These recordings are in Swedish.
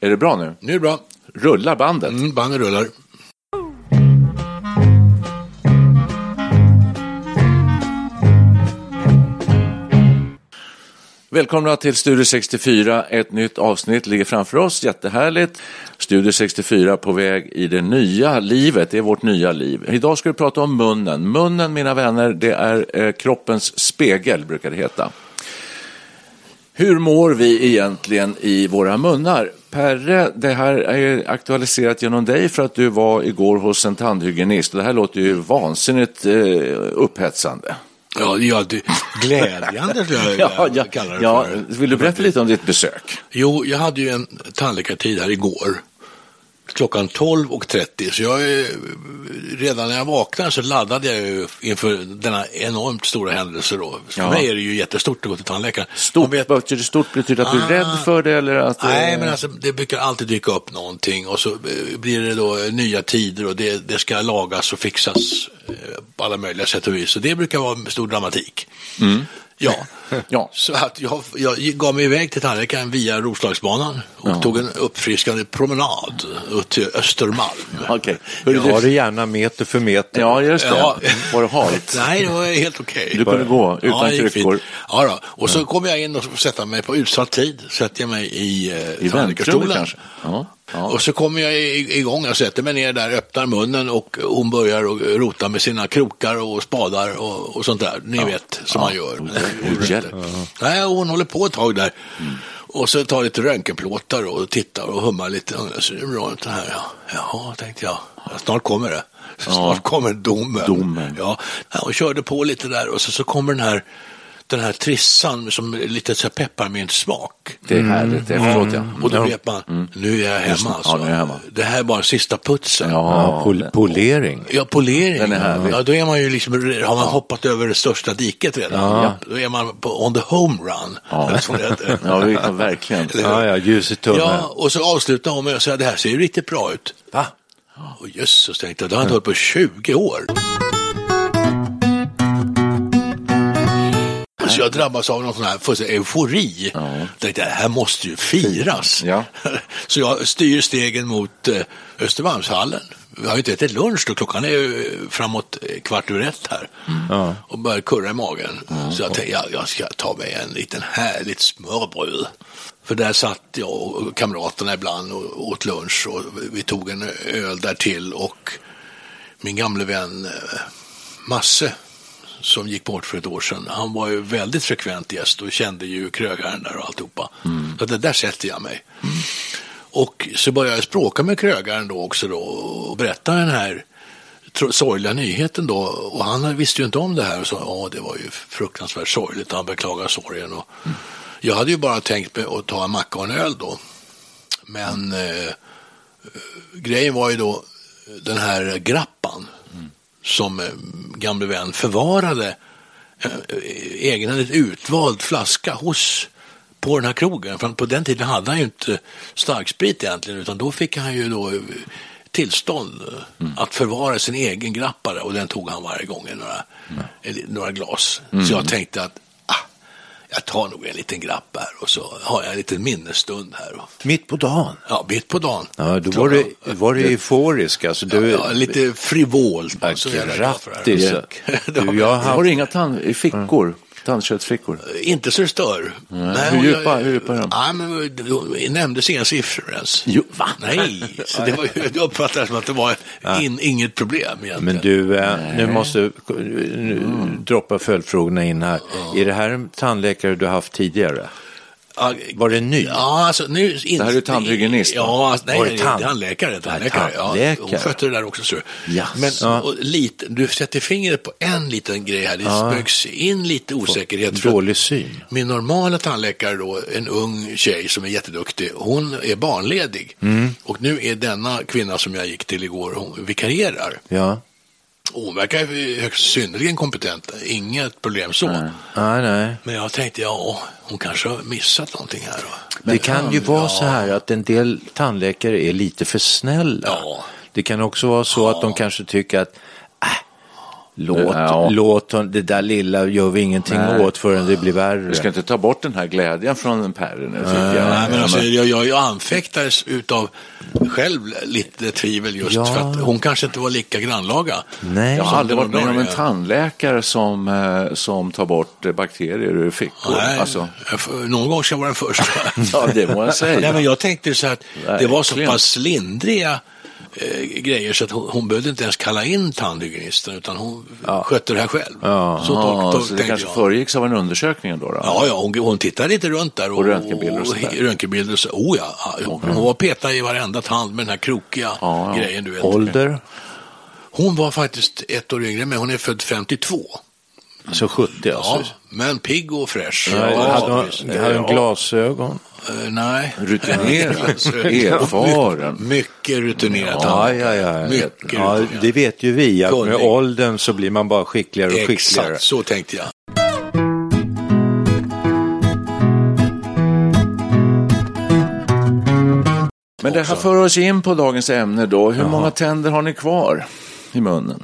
Är det bra nu? Nu är det bra. Rullar bandet? Mm, bandet rullar. Välkomna till Studio 64. Ett nytt avsnitt ligger framför oss. Jättehärligt. Studio 64 på väg i det nya livet. Det är vårt nya liv. Idag ska vi prata om munnen. Munnen, mina vänner, det är eh, kroppens spegel, brukar det heta. Hur mår vi egentligen i våra munnar? Perre, det här är aktualiserat genom dig för att du var igår hos en tandhygienist. Det här låter ju vansinnigt eh, upphetsande. Ja, ja det, glädjande tror jag Ja, ja, jag kallar det ja, för. vill du berätta lite om ditt besök? Jo, jag hade ju en tandläkartid här igår. Klockan 12.30. Så jag, redan när jag vaknade så laddade jag ju inför denna enormt stora händelse då. För Ja. mig är det ju jättestort att gå till tandläkaren. Stort, vet- betyder stort betyder att du är Ah. rädd för det eller att... eh, Nej, men alltså det brukar alltid dyka upp någonting och så eh, blir det då eh, nya tider och det, det ska lagas och fixas eh, på alla möjliga sätt och vis. Så det brukar vara stor dramatik. Ja. Ja. så att jag, jag gav mig iväg till tandläkaren via Roslagsbanan och tog en uppfriskande promenad upp till Östermalm. Okej. Hörru, Har du- du gärna meter för meter? Ja, just det. Ja. Var det halt? Nej, det var helt okej. Du kunde gå utan det fint. kryckor. Ja, då. och så kom jag in och sätta mig på utsatt tid. Sätter jag mig i, eh, I tandläkarstolen. kanske? Ja. Ja. Och så kommer jag igång, jag sätter mig ner där, öppnar munnen och hon börjar rota med sina krokar och spadar och, och sånt där. Ni vet, som man gör. Nej, hon håller på ett tag där. Och så tar lite röntgenplåtar och tittar och hummar lite. Så är det bra ut det här. Ja. Jaha, tänkte jag. Ja, snart kommer det. Snart kommer domen. Domen. Ja, Ja, och körde på lite där och så, så kommer den här, den här trissan som är lite så här pepparmintsmak. Det är härligt, det förstår jag. Och då vet man, nu är jag hemma. Ja, Alltså. nu är jag hemma. Det här är bara sista putsen. Ja, pol polering. Ja, polering. Den är härlig. Ja, då är man ju liksom, har man hoppat över det största diket redan. Ja. Då är man på on the home run. Ja. Ja, vi- ja, verkligen. Ja, ja, ljus i tunneln. Ja, och så avslutar hon med att säga det här ser ju riktigt bra ut. Va? Och jösses, tänkte jag, det har jag inte hållit på 20 år. Så jag drabbas av någon sån här fullständig eufori. Ja. Tänkte, det här måste ju firas. Ja. Så jag styr stegen mot eh, Östermalmshallen. Vi har ju inte ätit lunch då, klockan är ju eh, framåt eh, kvart över ett här. Och börjar kurra i magen. Så jag tänkte, ja, jag ska ta mig en liten härligt smörbröd. För där satt jag och kamraterna ibland och åt lunch och vi tog en öl där till och min gamle vän Masse som gick bort för ett år sedan, han var ju väldigt frekvent gäst och kände ju krögaren där och alltihopa. Så det där sätter jag mig. Och så började jag språka med krögaren då också då och berätta den här sorgliga nyheten då. Och han visste ju inte om det här och sa ja det var ju fruktansvärt sorgligt. Han beklagar sorgen. Och jag hade ju bara tänkt mig att ta en macka och en öl då. Men eh, grejen var ju då den här grappan som eh, gamle vän förvarade eh, egenhändigt utvald flaska hos på den här krogen. För på den tiden hade han ju inte starksprit egentligen utan då fick han ju då eh, tillstånd eh, att förvara sin egen grappare och den tog han varje gång i några, eller några glas. Så jag tänkte att jag tar nog en liten grapp här och så har jag en liten minnesstund här. Mitt på dagen. ja, mitt på dagen. Ja, då var du, var du euforisk. Alltså, du, Ja, lite frivolt. Ja, det här. grattis. Du, jag har haft, inga tand i fickor? Tandköttsfickor? Inte så det stör. Nej, Hur och djupa- jag- hur djupa är de? Nej, men det nämndes inga siffror ens. Jo, va? Nej, så det var, jag uppfattade det som att det var in, inget problem egentligen. Men du, eh, nu måste nu droppa följdfrågorna in här. Är det här en tandläkare du har haft tidigare? Ja, Var det ny? Ja, alltså nu... In, Det här är tandhygienist? Ja, alltså, nej, Var det tand- tandläkare. tandläkare. Ja, tandläkare. hon skötte det där också. Så. Jaså. Men Ja. lite, du sätter fingret på en liten grej här. Det spöks in lite osäkerhet. för Dålig syn. Min normala tandläkare då, en ung tjej som är jätteduktig, hon är barnledig. Mm. Och nu är denna kvinna som jag gick till igår, hon vikarierar. Ja. Hon verkar högst synnerligen kompetent, inget problem så. Nej, nej. Men jag tänkte, ja, hon kanske har missat någonting här. Då. Det kan ju vara så här att en del tandläkare är lite för snälla. Ja. Det kan också vara så att de kanske tycker att låt, Ja. låt hon, det där lilla gör vi ingenting Nej. åt förrän det blir värre. Du ska inte ta bort den här glädjen från Per nu. jag. Nej, men alltså, jag, jag, jag anfäktades utav själv lite tvivel just Ja. för att hon kanske inte var lika grannlaga. Nej. Jag har aldrig varit med om en tandläkare som, eh, som tar bort eh, bakterier ur fickor. Nej, Alltså, någon gång ska jag vara den första. ja, det må jag säga. Nej, men jag tänkte så att det var så pass lindriga eh, grejer så att hon, hon behövde inte ens kalla in tandhygienisten utan hon skötte det här själv. Ja. Så, tol- Ja, tol- så det kanske jag. föregicks av en undersökning då? då? Ja, ja hon, hon tittade lite runt där. Och, Och röntgenbilder och sådär. röntgenbilder och så. Oh ja, hon, hon var petad i varenda tand med den här krokiga Ja, ja. grejen. Du vet. Ålder? Hon var faktiskt ett år yngre, men hon är född 52. Så 70 alltså. Ja, men pigg och fräsch. Ja, Ja, hade hon hade hon glasögon? Eh, nej. Rutinerad, erfaren. Mycket rutinerat. Ja, ja, ja. Mycket ja. Det vet ju vi, att med åldern så blir man bara skickligare och skickligare. Exakt, så tänkte jag. Men det här för oss in på dagens ämne då. Hur många tänder har ni kvar i munnen?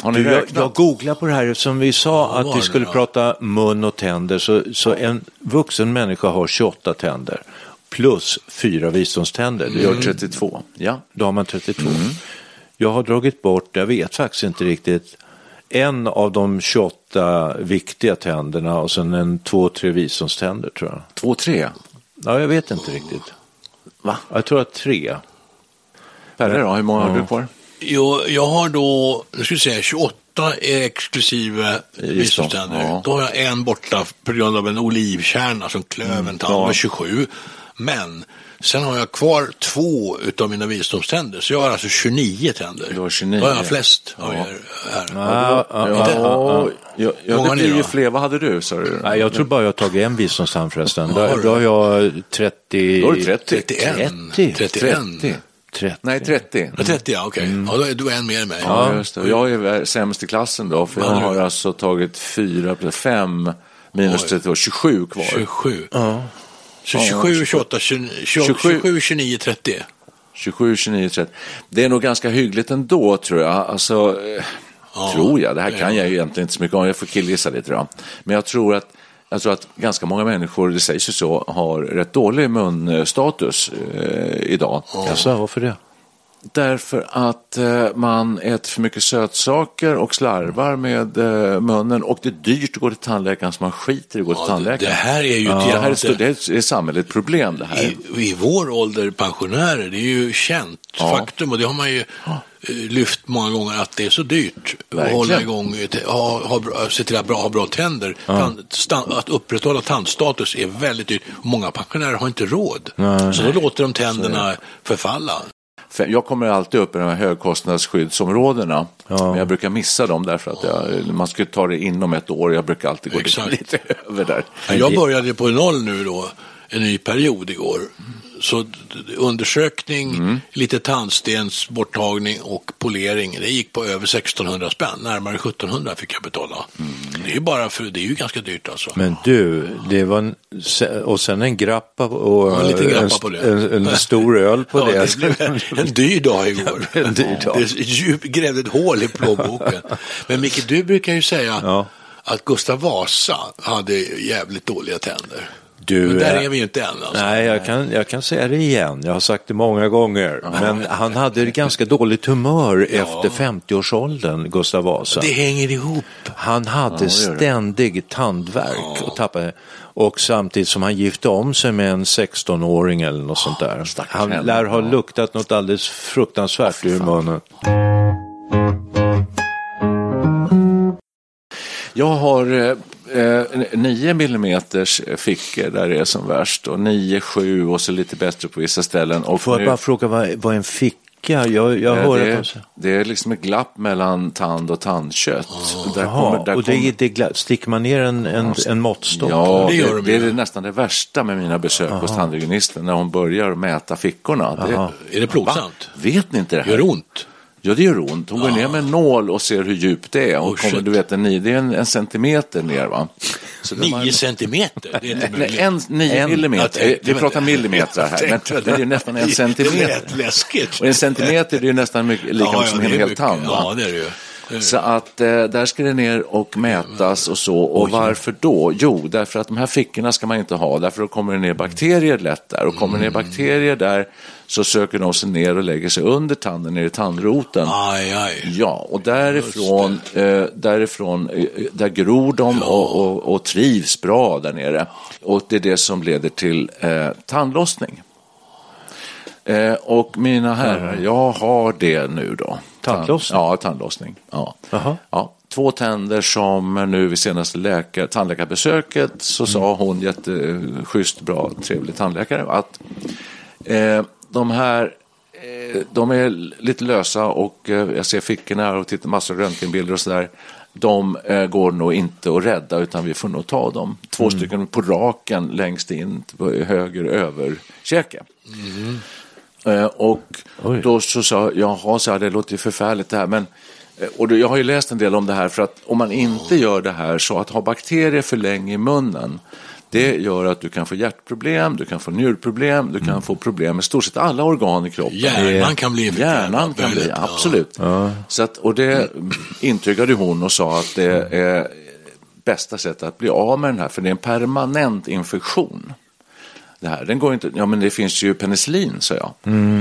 Har ni Du, jag, jag googlade på det här eftersom vi sa att vi skulle då? prata mun och tänder. Så, så en vuxen människa har 28 tänder plus fyra visdomständer. Det Gör gör 32. Ja. Då har man 32. Jag har dragit bort, jag vet faktiskt inte riktigt, en av de 28 viktiga tänderna och sen en två, tre visdomständer tror jag. Två, tre. Ja, jag vet inte riktigt. Va? Jag tror att tre. Perre då, hur många har du kvar? Jo, jag har då, nu ska vi säga 28 exklusive visdomständer. ja. Då har jag en borta på grund av en olivkärna som klöv Mm, en tand, det var 27. Men sen har jag kvar två utav mina visdomständer, så jag har alltså 29 tänder. Du har 29, Då har jag ja. flest av Ja. er här. Ja, ja, Ja, ja. ja, ja, Många det blir ju fler. Vad hade du, sa du? Nej, jag tror bara jag har tagit en visdomstand förresten. Då har jag 30... Då har du 30. 31. 30. 31. 30. 30. Nej, 30. Ja, 30 ja, okej. Mm. Ja, då är du en mer än mig. Ja, just det. Och Jag är sämst i klassen då, för jag Vad har du? alltså tagit 4, 5 minus Oj. 32, 27 kvar. 27. Ja. Så Ja, 27, 28, 29, 27. 27, 29, 30. 27, 29, 30. Det är nog ganska hyggligt ändå tror jag. Alltså, eh, tror jag. Det här kan jag ju egentligen inte så mycket om. Jag får killgissa lite då. Men jag tror att jag tror att ganska många människor, det sägs ju så, har rätt dålig munstatus eh, idag. Jaså, varför det? Därför att eh, man äter för mycket sötsaker och slarvar med eh, munnen och det är dyrt att gå till tandläkaren så man skiter i att gå till Ja, tandläkaren. det här är ju Ja, det, här är, det är samhälleligt problem det här. I, I vår ålder pensionärer, det är ju känt Ja. faktum och det har man ju eh, lyft många gånger att det är så dyrt att Verkligen. hålla igång, ha, ha, se till att bra, ha bra tänder. Tand, sta, att upprätthålla tandstatus är väldigt dyrt. Många pensionärer har inte råd. Så då låter de tänderna förfalla. Jag kommer alltid upp i de här högkostnadsskyddsområdena. Ja. Men jag brukar missa dem därför att jag, man ska ta det inom ett år. Jag brukar alltid gå Exakt. lite över där. Jag började på noll nu då, en ny period igår. Så undersökning, Mm. lite tandstens borttagning och polering. Det gick på över 1600 spänn, närmare 1700 fick jag betala. Mm. Det är bara för, det är ju ganska dyrt alltså. Men du, det var en, och sen en grappa och Ja, en grappa en, på det. En, en stor öl på ja, det. det en dyr dag igår. En dyr dag. Det djup, grävde ett hål i plånboken. Men Micke, du brukar ju säga Ja. att Gustav Vasa hade jävligt dåliga tänder. Du, Men där eh, är vi ju inte än. Alltså. Nej, jag kan, jag kan säga det igen. Jag har sagt det många gånger. Men han hade ganska dåligt humör efter 50-årsåldern, Gustav Vasa. Det hänger ihop. Han hade Ja, ständig tandvärk och tappade och samtidigt som han gifte om sig med en 16-åring eller något sånt där. Han lär ha Ja. luktat något alldeles fruktansvärt ur munnen. Jag har eh, eh, 9 millimeters fickor där det är som värst och 9, 7 och så lite bättre på vissa ställen. Och Får jag nu- bara fråga, vad, vad är en ficka? Jag, jag Eh, hör det, är, det är liksom ett glapp mellan tand och tandkött. Där Jaha, där och det, kommer- det gla- sticker man ner en, en, en måttstock? Ja, Det det, det, är nästan det värsta med mina besök hos tandhygienisten när hon börjar mäta fickorna. Det, Är det plågsamt? vet ni inte det här? Gör det ont? Ja, det gör ont. Hon går ner med en nål och ser hur djupt det är. Hon Oh, kommer, du vet, en, det är en, en centimeter ner. Va? Det Nio centimeter? Det är inte möjligt. en, nio En. millimeter. Vi pratar millimeter här, men det är ju nästan en Det centimeter. lät läskigt. Och en centimeter det är ju nästan mycket, lika mycket som en det hel tand. Ja, det är det ju. Så att eh, där ska det ner och mätas och så. Och varför då? Jo, därför att de här fickorna ska man inte ha. Därför då kommer det ner bakterier lätt där. Och kommer det ner bakterier där så söker de sig ner och lägger sig under tanden, ner i tandroten. Aj, aj. Ja, och därifrån, eh, därifrån eh, där gror de och, och, och trivs bra där nere. Och det är det som leder till eh, tandlossning. Eh, och mina herrar, jag har det nu då. Tandlossning? Ja, tandlossning. Ja. Ja, två tänder som nu vid senaste läkare, tandläkarbesöket så sa hon, jätteschysst, bra, trevlig tandläkare, att eh, de här eh, de är lite lösa och eh, jag ser fickorna här och tittar massor av röntgenbilder och sådär. De eh, går nog inte att rädda utan vi får nog ta dem. Två stycken på raken längst in höger överkäke. Eh, och Oj. då så sa jag, jaha, så här, det låter ju förfärligt det här, men eh, och då, jag har ju läst en del om det här för att om man inte gör det här så att ha bakterier för länge i munnen det gör att du kan få hjärtproblem, du kan få njurproblem, du kan få problem med stort sett alla organ i kroppen. Hjärnan kan bli infekterad. Hjärnan kan bli, Väldigt, ja. absolut. Så att, och det intygade hon och sa att det är bästa sättet att bli av med den här, för det är en permanent infektion. Det här, den går inte, ja men det finns ju penicillin, sa jag.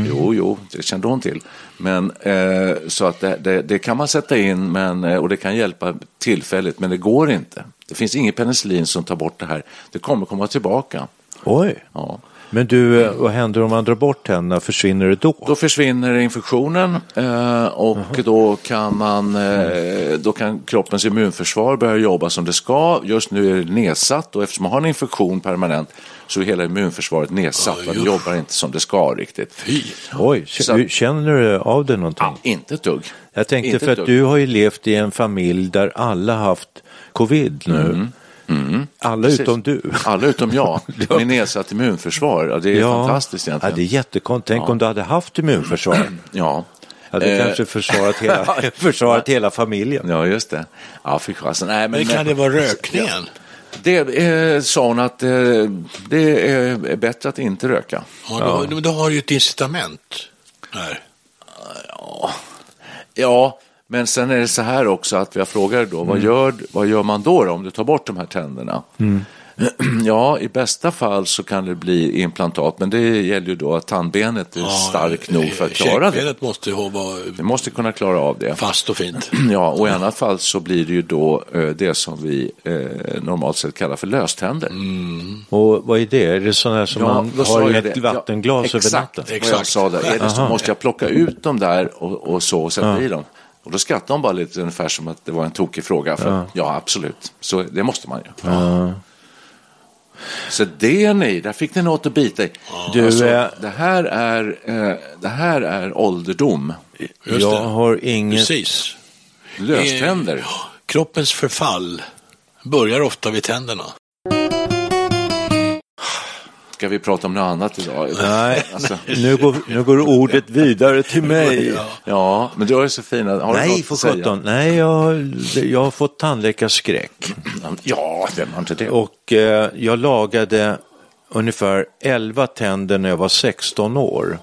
Jo, jo, det kände hon till. Men, eh, så att det, det, det kan man sätta in men, eh, och det kan hjälpa tillfälligt, men det går inte. Det finns inget penicillin som tar bort det här. Det kommer komma tillbaka. Oj. Ja. Men du, eh, vad händer om man drar bort tänderna? Försvinner det då? Då försvinner infektionen eh, och då kan, man, eh, då kan kroppens immunförsvar börja jobba som det ska. Just nu är det nedsatt och eftersom man har en infektion permanent så är hela immunförsvaret nedsatt. Va? det jobbar inte som det ska riktigt. Fy. Oj, Så- känner du av det någonting? Inte ett dugg. Jag tänkte Inte för att dugg. du har ju levt i en familj där alla haft covid nu. Alla Mm. Precis. utom du. Alla utom jag. Med nedsatt immunförsvar. Ja, det är fantastiskt Ja, egentligen. det är jättekonstigt. Tänk om du hade haft immunförsvar. Ja. Hade Eh, kanske försvarat hela, försvarat hela familjen. Ja, just det. Ja, fy fasen. Nej, men, Men kan det vara rökningen? Det eh, sa hon att eh, det är bättre att inte röka. Ja, då, då har du ju ett incitament. Här. Ja, men sen är det så här också att jag frågar då, Mm. vad, gör, vad gör man då, då om du tar bort de här tänderna? Mm. Ja, i bästa fall så kan det bli implantat, men det gäller ju då att tandbenet är starkt nog för att klara det. Måste ju vara Det måste kunna klara av det. fast och fint. Ja, och i annat fall så blir det ju då eh, det som vi eh, normalt sett kallar för löständer. Och vad är det? Är det sådana som man då sa har i ett vattenglas ja, över exakt, natten? Exakt vad jag sa där. Är det så måste jag plocka ut dem där och, och så och sätta i dem. Och då skrattade de bara lite ungefär som att det var en tokig fråga. För, ja. absolut. Så det måste man ju. Så det ni, där fick ni något att bita i. Du, alltså, eh, det, här är, eh, det här är ålderdom. Just jag det. har inget... Precis. Löständer. Eh, Kroppens förfall börjar ofta vid tänderna. Ska vi prata om något annat idag? Nej, Alltså, nu går, nu går ordet vidare till mig. ja, men du är så fina. Har Nej, för sjutton. Nej, jag, jag har fått tandläkarskräck. Ja, vem har inte det? Och eh, jag lagade ungefär 11 tänder när jag var 16 år.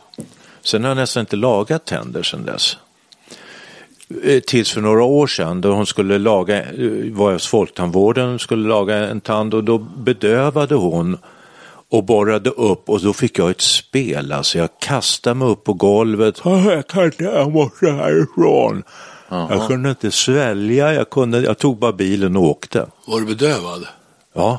Sen har jag nästan inte lagat tänder sedan dess. Eh, Tills för några år sedan då hon skulle laga, eh, var jag hos Folktandvården, skulle laga en tand och då bedövade hon och borrade upp och då fick jag ett spel. Alltså jag kastade mig upp på golvet. Jag kan inte, jag måste härifrån. Jag kunde inte svälja, jag, kunde, jag tog bara bilen och åkte. Var du bedövad? Ja,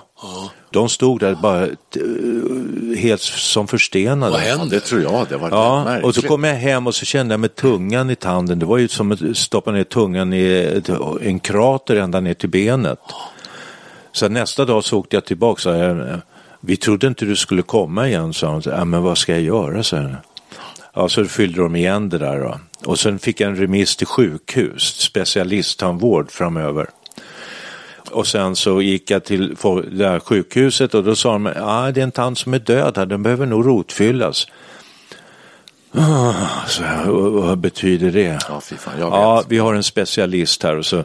de stod där bara eh, helt som förstenade. Vad hände? Det tror jag, det var Ja, märkligt. och så kom jag hem och så kände jag med tungan i tanden. Det var ju som att stoppa ner tungan i en krater ända ner till benet. Så nästa dag så åkte jag tillbaka och sa, vi trodde inte du skulle komma igen, sa hon. Ja, men vad ska jag göra, sa jag. Ja, så fyllde de igen det där då. Och sen fick jag en remiss till sjukhus, specialisttandvård framöver. Och sen så gick jag till det här sjukhuset och då sa de, ja det är en tand som är död här, den behöver nog rotfyllas. Ah, Så, vad, betyder det? Ja, fan, Ja, vi har en specialist här och så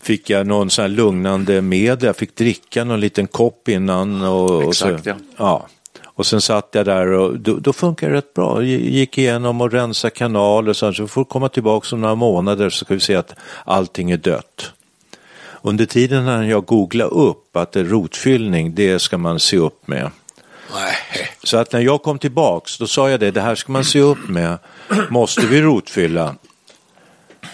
fick jag någon sån här lugnande medel. Jag fick dricka någon liten kopp innan. Och, och Exakt, så, ja. ja. Och sen satt jag där och då, då funkar det rätt bra. Gick igenom och rensa kanaler och så, så får komma tillbaka om några månader så ska vi se att allting är dött. Under tiden när jag googlade upp att det rotfyllning, det ska man se upp med. Nej. Så att när jag kom tillbaks, då sa jag det, det här ska man se upp med. Måste vi rotfylla?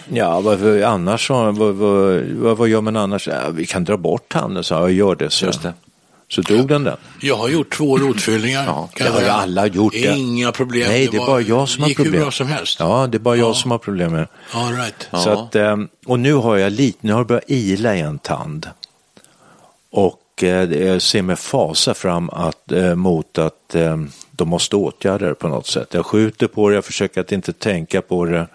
Ja, vad, vad, annars så, vad, vad, vad, gör man annars? Ja, vi kan dra bort handen, så jag gör det. Så, Just det. så drog den den. Jag har gjort två rotfyllningar. Ja, det har jag ju alla gjort det. Inga problem. Nej, det är bara jag som har gick hur problem. bra som helst. Ja, det är bara jag som har problem med det. All right. Så att, ehm, och nu har jag lite, nu har det börjat ila i en tand. Och eh, jag ser med fasa fram att, eh, mot att eh, de måste åtgärda det på något sätt. Jag skjuter på det, jag försöker att inte tänka på det. Eh,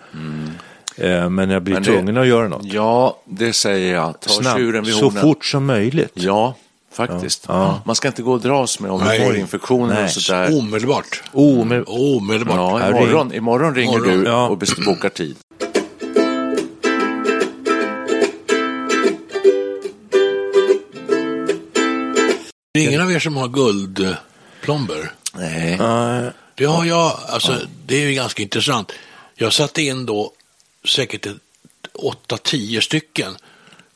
men jag blir Men det- tvungen att göra något. Ja, det säger jag. Ta tjuren vid så hornen. fort som möjligt. Ja, faktiskt. Man ska inte gå och dras med om Nej. du får infektioner Nej. och sådär. Omedelbart. Oh, men, Omedelbart. Ja, imorgon, imorgon ringer Morgon. du Ja. och bokar tid. Det är ingen av er som har guldplomber? Nej. eh, Det har jag, alltså det är ju ganska intressant. Jag satte in då säkert ett 8-10 stycken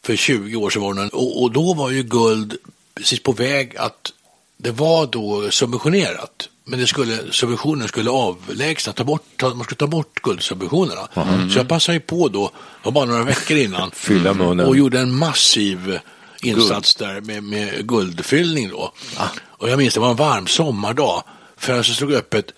för 20 år sedan och, och då var ju guld precis på väg att det var då subventionerat. Men det skulle, subventionen skulle avlägsna, ta bort, ta, man skulle ta bort guldsubventionerna. Så jag passade ju på då, det var bara några veckor innan, Fylla munnen. och gjorde en massiv insats där med, med guldfyllning då. Och jag minns det var en varm sommardag, fönstret stod öppet,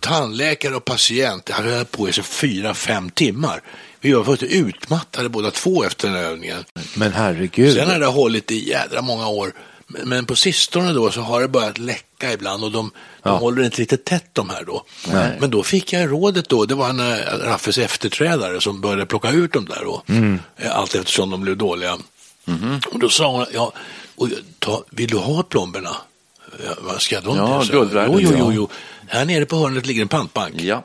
tandläkare och patient hade höll på i sig fyra, fem timmar. Vi var fullständigt utmattade båda två efter den övningen. men herregud. Sen har det hållit i jädra många år. Men, på sistone då så har det börjat läcka ibland och de, de håller inte riktigt tätt de här då. Men då fick jag rådet då, det var en äh, Raffes efterträdare som började plocka ut dem där då. Eh, Allt eftersom de blev dåliga. Och då sa hon, ja, och, ta, vill du ha plomberna? Ja, vad ska de Ja? Så, guldvärdet, Jo, jo, ja. jo, jo. Här nere på hörnet ligger en pantbank. Ja.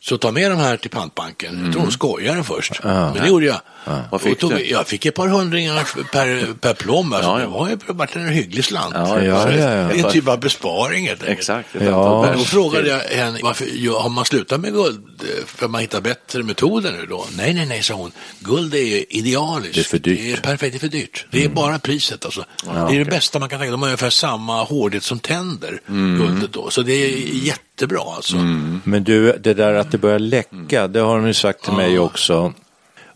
Så ta med de här till pantbanken. Jag tror de skojade först. Men det gjorde jag. Vad fick Och tog? Jag fick ett par hundringar per, per plomb. Alltså, Ja, ja. Det var ju varit en hygglig slant. Ja, ja, ja, ja. Det är en typ av besparing helt. Exakt. Ja. Men då frågade jag henne, varför, ja, har man slutat med guld eh, för man hittar bättre metoder nu då? Nej, nej, nej, sa hon. Guld är idealiskt. Det är för dyrt. Det är perfekt, det är för dyrt. Det är bara priset alltså. det är det bästa man kan tänka De har ungefär samma hårdhet som tänder, guldet då. Så det är jättebra alltså. Men du, det där att det börjar läcka, det har de ju sagt till mig också.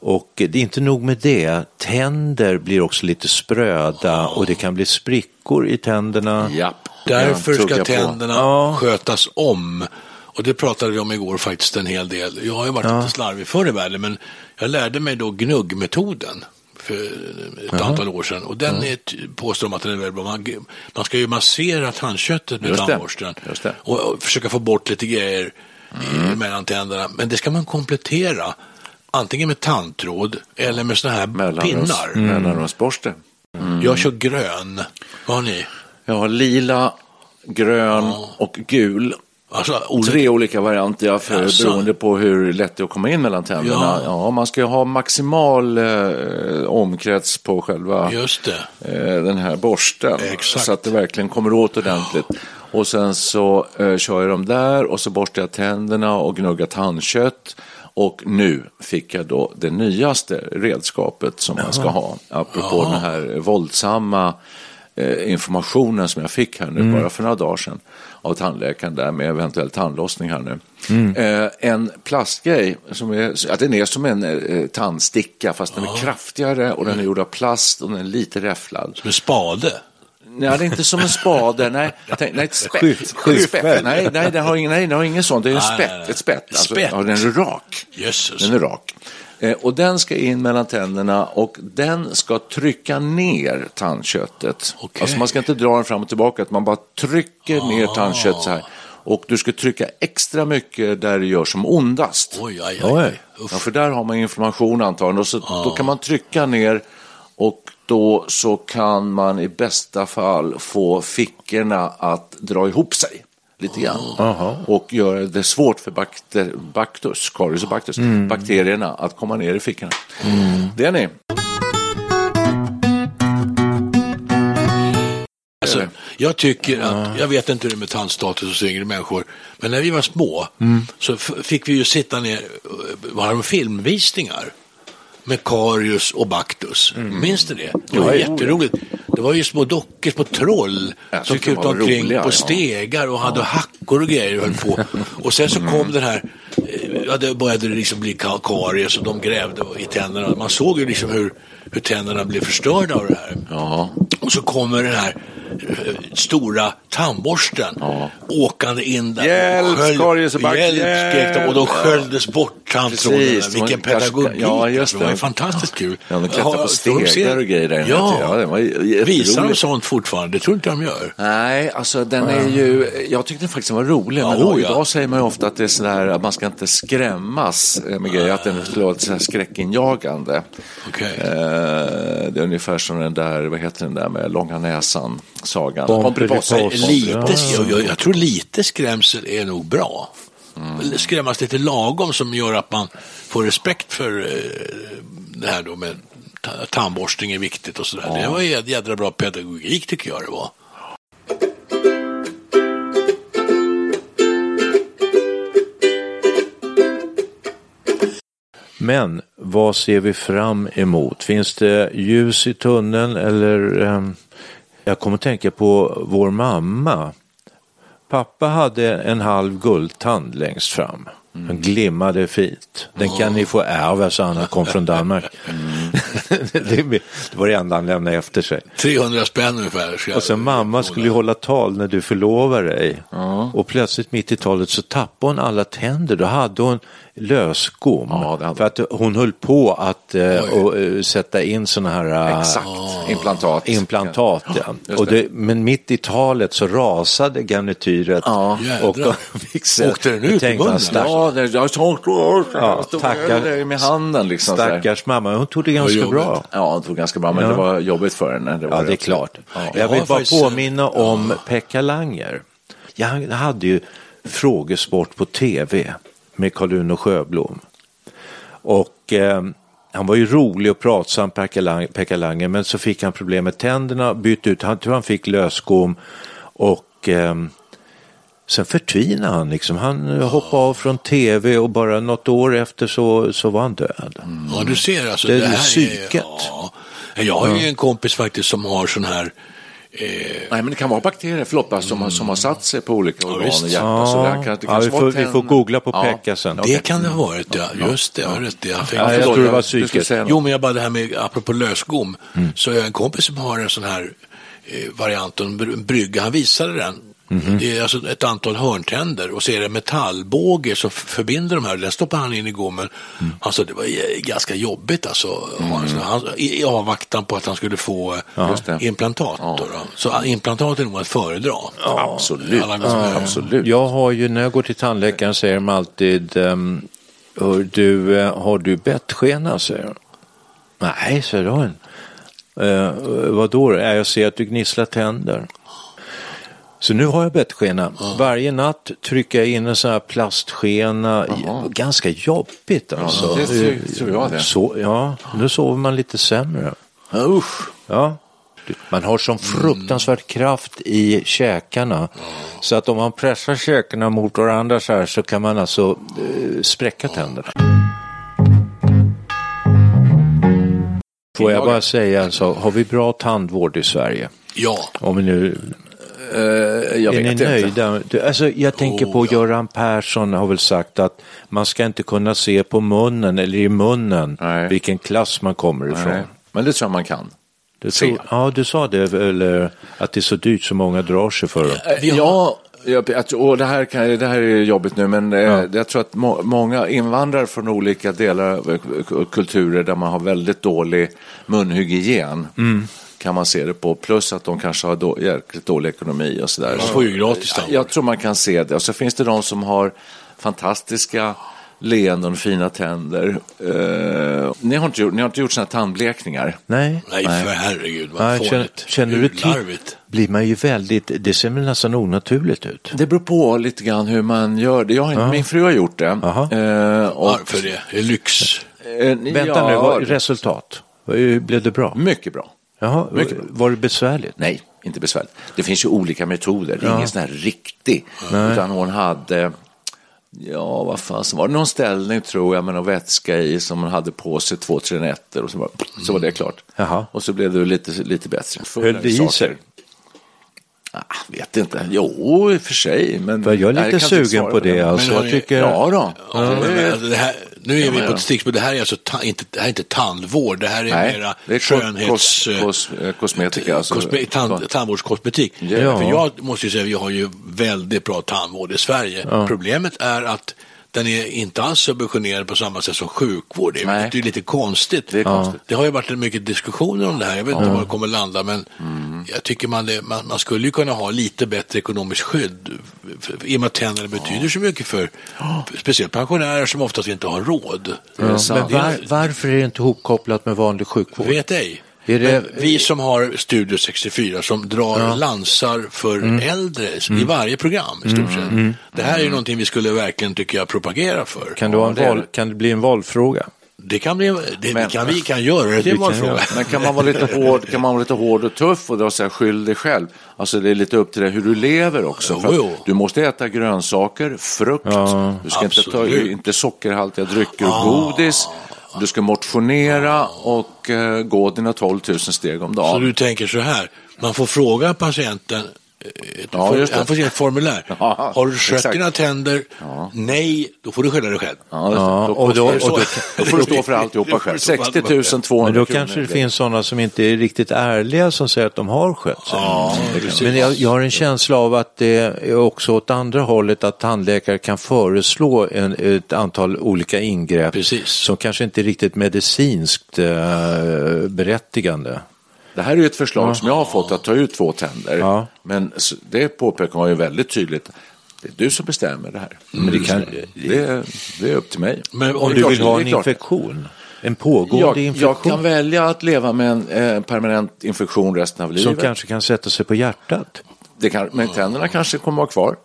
Och det är inte nog med det, tänder blir också lite spröda och det kan bli sprickor i tänderna. Japp. Därför Ja, ska tänderna Ja. skötas om. Och det pratade vi om igår faktiskt en hel del. Jag har ju varit lite slarvig förr i världen, men jag lärde mig då gnuggmetoden för ett antal år sedan. Och den är, t- påstår de att den är väldigt bra. Man, man ska ju massera tandköttet med tandborsten och, och försöka få bort lite grejer Mm. i, mellan tänderna. Men det ska man komplettera antingen med tandtråd eller med sådana här Mellanrums- pinnar. Mellanrumsborste. Jag kör grön. Vad har ni? Jag har lila, grön och gul. Alltså, olika- Tre olika varianter ja, för, Jaså? beroende på hur lätt det är att komma in mellan tänderna. Ja. Ja. man ska ju ha maximal eh, omkrets på själva eh, den här borsten. Exakt. Så att det verkligen kommer åt ordentligt. Och sen så eh, kör jag dem där och så borstar jag tänderna och gnuggar tandkött. Och nu fick jag då det nyaste redskapet som man ska ha. Apropå den här våldsamma eh, informationen som jag fick här nu Mm. bara för några dagar sedan av tandläkaren där med eventuell tandlossning här nu. Mm. Eh, en plastgrej, som är, att den är som en eh, tandsticka fast den är kraftigare och den är gjord av plast och den är lite räfflad. Som en spade. Nej, det är inte som en spade. Nej, tänk, nej ett spett. Ett skyffel. spett. Nej, nej, den har ingen, nej, den har ingen sån. Det är en spett. nej. Ett spett. Alltså, Spett. Ja, den är rak. Jösses. Den är rak. Eh, och den ska in mellan tänderna och den ska trycka ner tandköttet. Okej. Alltså man ska inte dra den fram och tillbaka, utan man bara trycker ner Ah. tandköttet så här. Och du ska trycka extra mycket där det gör som ondast. Oj, aj, aj. Oj. Ja, för där har man inflammation antagligen. Och så, Då kan man trycka ner och då så kan man i bästa fall få fickorna att dra ihop sig lite grann. Och göra det svårt för bakter, baktus, karius och baktus, bakterierna att komma ner i fickorna. Det är ni. Alltså, jag tycker att, jag vet inte hur det är med tandstatus hos yngre människor, men när vi var små så f- fick vi ju sitta ner, var det filmvisningar med Karius och Baktus. Minns du det? Det var jätteroligt. Det var ju små dockor, små troll Jag som tyckte gick de ut var omkring roliga, på ja. stegar och hade hackor och grejer och höll på. Och sen så kom den här, eh, ja, det började liksom bli ka- karies och de grävde i tänderna. Man såg ju liksom hur, hur tänderna blev förstörda av det här. Ja. Och så kommer den här stora tandborsten åkande in där. Hjälp, back- Hjälp, de och hjälp. sköljdes bort tandtrådarna. Vilken pedagogik. ja, just alltså. det var ju det. fantastiskt kul. Ja, de klättrar på Ja, stegar och grejer där. Ja, Ja, det var visar de sånt fortfarande? Det tror inte de gör. Nej, alltså den är ju, jag tyckte den faktiskt var rolig. Men Ja, då, ja. idag säger man ju ofta att det är sådär att man ska inte skrämmas med grejer, att den skulle vara skräckinjagande. Okej. Eh, det är ungefär som den där, vad heter den där med långa näsan, sagan. Pomperipossa. Lite, Ja. jag, jag, tror lite skrämsel är nog bra. Mm. Skrämmas lite lagom som gör att man får respekt för eh, det här då med ta- tandborstning är viktigt och sådär. Det var ju jädra bra pedagogik tycker jag det var. Men vad ser vi fram emot? Finns det ljus i tunneln eller ehm, jag kommer att tänka på vår mamma. Pappa hade en halv guldtand längst fram. Den glimmade fint. Den kan ni få ärva, sa han han kom från Danmark. det det var det enda han lämnade efter sig. 300 spänn ungefär. Och sen mamma skulle ju hålla tal när du förlovar dig. Och plötsligt mitt i talet så tappade hon alla tänder. Då hade hon lösgom. Ja, det För att hon höll på att eh, och, eh, sätta in sådana här eh, Exakt, implantat. implantat. Ja. Och det. det, men mitt i talet så rasade garnityret. Ja. och de fick se- Åkte den ut man, munnen? Ja, det, jag Ja, tackar. med handen liksom. Stackars mamma, hon tog det ganska jobbigt. bra. Ja, det tog ganska bra, men det var jobbigt för henne. Det var Ja, det är klart. Ja. Jag vill bara påminna om Pekka Langer. Jag hade ju frågesport på tv med Karl-Uno Sjöblom. Och eh, han var ju rolig och pratsam, Pekka Lang- Pekka Langer, men så fick han problem med tänderna, bytte ut, han tror han fick lösgom och eh, sen förtvinade han liksom. Han hoppade av från tv och bara något år efter så, så var han död. Ja, du ser alltså. Det är här psyket. ja. Jag har ju en kompis faktiskt som har sån här eh, Nej, men det kan vara bakterier, förlåt, bara, som, har- som har satt sig på olika organ visst. och hjärta. Ja. Så där. Kan, det Ja, kanske vi får- vi får googla på Pekka sen. Det Okej. kan det ha varit, ja. Just det, jag har rätt. Jag Ja, jag tror det var psyket. Jo, men jag bara det här med, apropå lösgom, så har jag en kompis som har en sån här eh, variant, en br- brygga, han visade den. Det är alltså ett antal hörntänder och så är det metallbåge som förbinder de här. Den stoppar han in i gommen. Alltså det var eh, ganska jobbigt alltså. Alltså, han, i, avvaktan på att han skulle få eh, det. implantat. Då, då. Så eh, implantat är nog att föredra. Absolut. Alla gånger. Absolut. Jag har ju, när jag går till tandläkaren säger de alltid, um, du, eh, har du bettskena? säger de. Nej, säger jag. Uh, vad då? Ja, jag ser att du gnisslar tänder. Så nu har jag bettskena. Varje natt trycker jag in en sån här plastskena. Ganska jobbigt alltså. det tror- jag det. Så, ja, nu sover man lite sämre. Usch. Ja. Man har sån fruktansvärd kraft i käkarna. Så att om man pressar käkarna mot varandra så här så kan man alltså eh, spräcka tänderna. Får jag bara säga en sak, har vi bra tandvård i Sverige? Ja, Om vi nu, jag är vet ni inte. nöjda? Du, Alltså, jag tänker Oh, på ja. Göran Persson har väl sagt att man ska inte kunna se på munnen eller i munnen Nej. vilken klass man kommer ifrån. Nej, men det tror jag man kan. Du ja, du sa det, eller att det är så dyrt så många drar sig för det. Eh, Ja, jag, jag, det, här kan, det här är jobbigt nu, men eh, Ja. jag tror att må, många invandrare från olika delar av kulturer där man har väldigt dålig munhygien Mm. kan man se det på. Plus att de kanske har då, jäkligt dålig ekonomi och sådär. Man får ju gratis tandvård. Jag tror man kan se det. Och så finns det de som har fantastiska leenden och fina tänder. Eh, ni, har inte gjort, ni har inte gjort sådana tandblekningar? Nej, nej, för herregud vad Nej, känner, fånigt. känner du till, blir man ju väldigt, det ser väl nästan onaturligt ut. Det beror på lite grann hur man gör det. Jag har inte, Min fru har gjort det. Eh, och, Varför det? Det är lyx. Eh, Vänta ja, nu, vad, resultat? Blev det bra? Mycket bra. Jaha, Mycket bra. var det besvärligt? Nej, inte besvärligt. Det finns ju olika metoder. Det är ingen sån här riktig. Utan hon hade, ja vad fan var det, någon ställning tror jag med någon vätska i som hon hade på sig två, tre nätter och så var, så var det klart. Jaha. Och så blev det lite, lite bättre. Höll det i sig? Ah, vet inte. Jo, i och för sig. Men För jag är Nej, lite inte sugen på det. Alltså, Men jag tycker, Ja då. Ja, men, det här, nu är vi på ett stickspår. Det här är alltså ta, inte, det här är inte tandvård. Det här är Nej, mera det är skönhets... kos, kos, eh, kosmetika. Alltså, Kosme, tand, tandvårdskosmetik. Ja. För jag måste ju säga, vi har ju väldigt bra tandvård i Sverige. Problemet är att den är inte alls subventionerad på samma sätt som sjukvård. Det är, det är lite konstigt. Det är konstigt. Det har ju varit mycket diskussioner om det här. Jag vet inte var det kommer landa, men Mm. jag tycker man, det, man, man skulle ju kunna ha lite bättre ekonomiskt skydd. För, i och med att tänderna betyder så mycket för speciellt pensionärer som oftast inte har råd. Men var, varför är det inte hopkopplat med vanlig sjukvård? Vet ej. Det- vi som har Studio 64 som drar lansar för Mm. äldre i varje program i stort sett. Det här är ju någonting vi skulle verkligen, tycker jag, propagera för. Kan det, vara en det val, det. kan det bli en valfråga? Det kan bli, det, Men- kan, vi kan göra det till en Vi valfråga. Men kan man vara lite hård, kan man vara lite hård och tuff och dra sig skyll dig själv? Alltså det är lite upp till dig hur du lever också. Jo, jo. Du måste äta grönsaker, frukt, du ska inte ta absolut. inte sockerhaltiga drycker och godis. Du ska motionera och eh, gå dina 12 000 steg om dagen. Så du tänker så här, man får fråga patienten Ja, for- just det. Han får se ett formulär. Ja, har du skött dina tänder? Nej, då får du skylla dig själv. Ja, Ja, då, och då- och då- då får du stå för alltihopa får själv. du stå för 60 alltihopa 200 Men då kronor. kanske det finns sådana som inte är riktigt ärliga som säger att de har skött sig. Men jag, jag har en känsla av att det är också åt andra hållet att tandläkare kan föreslå en, ett antal olika ingrepp Precis. som kanske inte är riktigt medicinskt eh, berättigande. Det här är ju ett förslag som jag har fått att ta ut två tänder. Ja. Men det påpekar man ju väldigt tydligt. Det är du som bestämmer det här. Men det kan, Det är, det är upp till mig. Men om du klart- vill ha en infektion, en pågående Jag, infektion jag kan välja att leva med en eh, permanent infektion resten av som livet. kanske kan sätta sig på hjärtat. Det kan, men tänderna kanske kommer att vara kvar.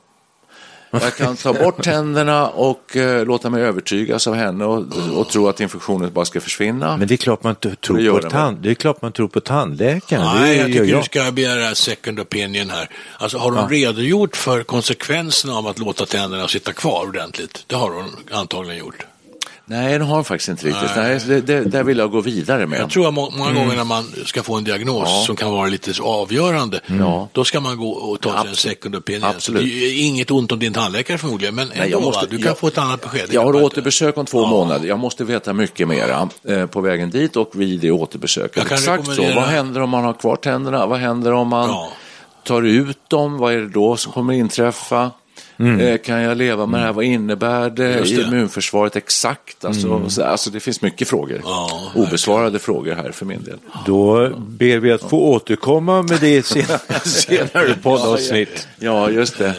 Jag kan ta bort tänderna och eh, låta mig övertygas av henne och, och tro att infektionen bara ska försvinna. Men det är klart man inte Det tror på, den tand, det är klart man tror på tandläkaren. Nej, det jag tycker du ska begära second opinion här. Alltså har hon redogjort för konsekvenserna av att låta tänderna sitta kvar ordentligt? Det har hon antagligen gjort. Nej, det har faktiskt inte riktigt. Nej, det, det, där vill jag gå vidare med. Jag tror att må- många gånger när man ska få en diagnos som kan vara lite avgörande, då ska man gå och ta sig en second opinion. Absolut. Så det är inget ont om din tandläkare förmodligen, men Nej, jag ändå, måste- du kan jag- få ett annat besked. Jag har återbesök om två månader. Jag måste veta mycket mera eh, på vägen dit och vid det återbesöket. Exakt så. Vad händer om man har kvar tänderna? Vad händer om man Ja. tar ut dem? Vad är det då som kommer inträffa? Eh, kan jag leva med det här? Vad innebär det i det. immunförsvaret exakt? Alltså, så, alltså, det finns mycket frågor. Ja, Obesvarade frågor här för min del. Då ber vi att få återkomma med det i sen- senare poddavsnitt. Ja, just det.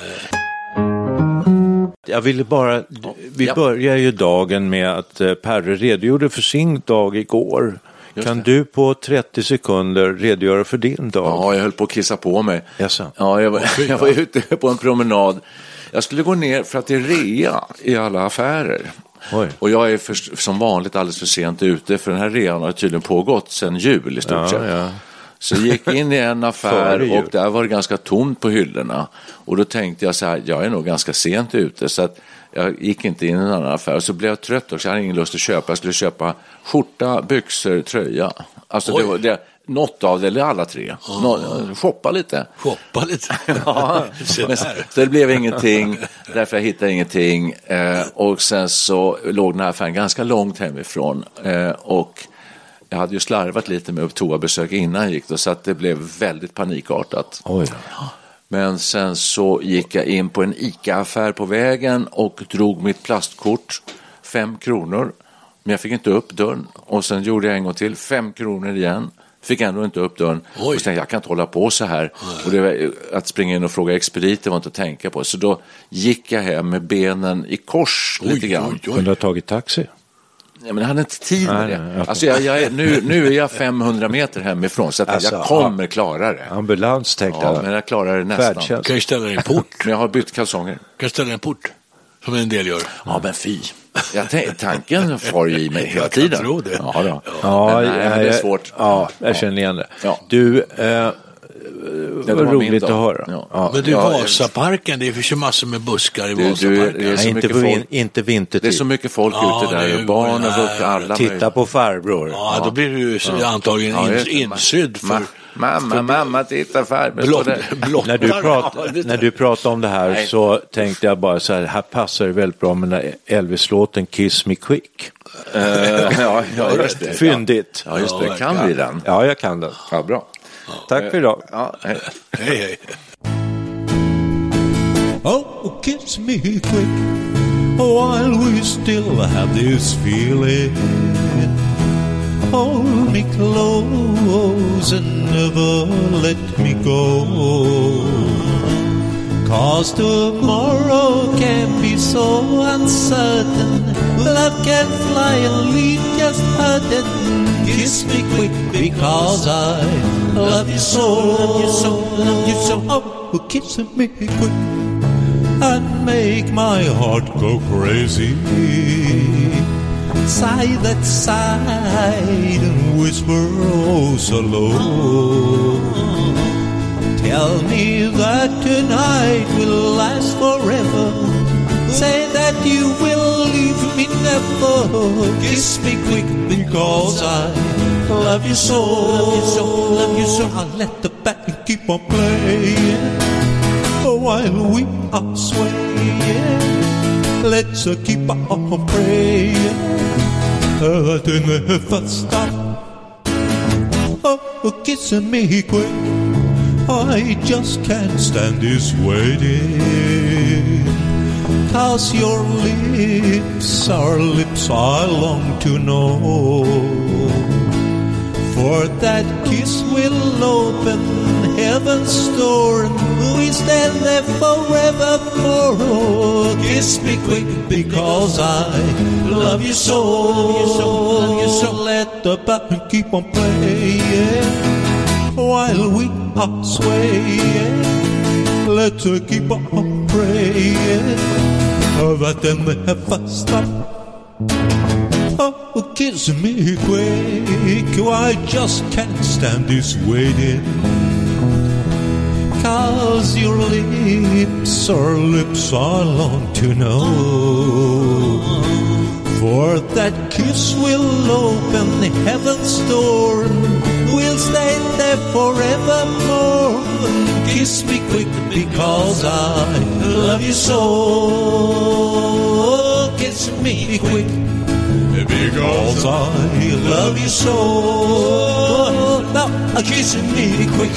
Jag ville bara, vi Ja. börjar ju dagen med att eh, Perre redogjorde för sin dag igår. Just Kan det. du på 30 sekunder redogöra för din dag? Ja, jag höll på att kissa på mig. Jaså? Ja, jag var, jag var ute på en promenad. Jag skulle gå ner för att det är rea i alla affärer. Oj. Och jag är för, som vanligt alldeles för sent ute för den här rean har tydligen pågått sedan jul i stort Ja, sett. ja. Så jag gick in i en affär och där var det ganska tomt på hyllorna. Och då tänkte jag så här, jag är nog ganska sent ute så att jag gick inte in i en annan affär. Och så blev jag trött också, jag hade ingen lust att köpa. Jag skulle köpa skjorta, byxor, tröja. Alltså det var, det, något av det, eller alla tre. Nå, shoppa lite. Shoppa lite. Ja, men, så det blev ingenting, därför jag hittade ingenting. Eh, och sen så låg den här affären ganska långt hemifrån. Eh, och jag hade ju slarvat lite med toabesök innan jag gick då, så att det blev väldigt panikartat. Oj. Men sen så gick jag in på en ICA-affär på vägen och drog mitt plastkort, fem kronor. Men jag fick inte upp dörren och sen gjorde jag en gång till, fem kronor igen. Fick ändå inte upp dörren. Oj. Och tänkte jag, jag kan inte hålla på så här. Och det var, att springa in och fråga expediten var inte att tänka på. Så då gick jag hem med benen i kors lite grann. oj, oj. Kunde ha tagit taxi. Ja, men jag hade inte tid med Nej, det. nej, jag- Alltså jag, jag är, nu, nu är jag 500 meter hemifrån så att Alltså, jag kommer klara det. Ambulans tänkte Ja, jag. men jag klarar det nästan. Färdtjänst. kan ju ställa en port. Men jag har bytt kalsonger. kan ställa dig i en port. Som en del gör. Ja, men fy. Jag tanken far ju i mig hela Jag tiden. tro det. Ja, då. Ja, men, nej, det är jag- svårt. Ja, jag känner igen det. Ja. Du, eh, Det var roligt att höra. Ja. Ja. Men du, Ja, Vasaparken, det finns ju massor med buskar i Du, du, Vasaparken. det är så Nej, inte, vin, inte vintertid. Det är så mycket folk Ja, ute där. går- barn och alla. Titta på farbror. Ja, då blir du ju antagligen Ja, insydd för... Ma- Mamma, mamma, titta farbror. Blott, blottar. När du, när du pratade om det här Nej. så tänkte jag bara så här, här passar det väldigt bra med den Elvis-låten Kiss Me Quick. Eh, ja, ja, just det. Fyndigt. Ja, just det. Kan vi den? Ja, jag kan den. Ja, bra. Tack för idag. Ja, hej. Hej, hej. Oh, kiss me quick while we still have this feeling. Hold me close and never let me go. Cause tomorrow can be so uncertain. Love can fly and leave just hurting. Kiss me quick because I love you so. Love you so, love you so. Oh, kiss me quick and make my heart go crazy. Sigh that sigh and whisper oh so low. Tell me that tonight will last forever. Say that you will leave me never. Kiss me quick because I love you so. Love you so, love you so. I'll let the band keep on playing while we are swaying. Let's keep on praying that it never stop. Oh, kiss me quick. I just can't stand this waiting. Cause your lips are lips I long to know. For that kiss will open heaven's door and we stand there forevermore. Oh, kiss me quick because I love you so. Love you so. Let the band keep on playing while we are swaying. Let's uh, keep on praying uh, that they never stop. Oh, kiss me quick. I just can't stand this waiting. Cause your lips are lips I long to know. For that kiss will open heaven's door. We'll stay there forevermore. Kiss me quick because I love you so. Kiss me quick because I love you so. Now, kiss me quick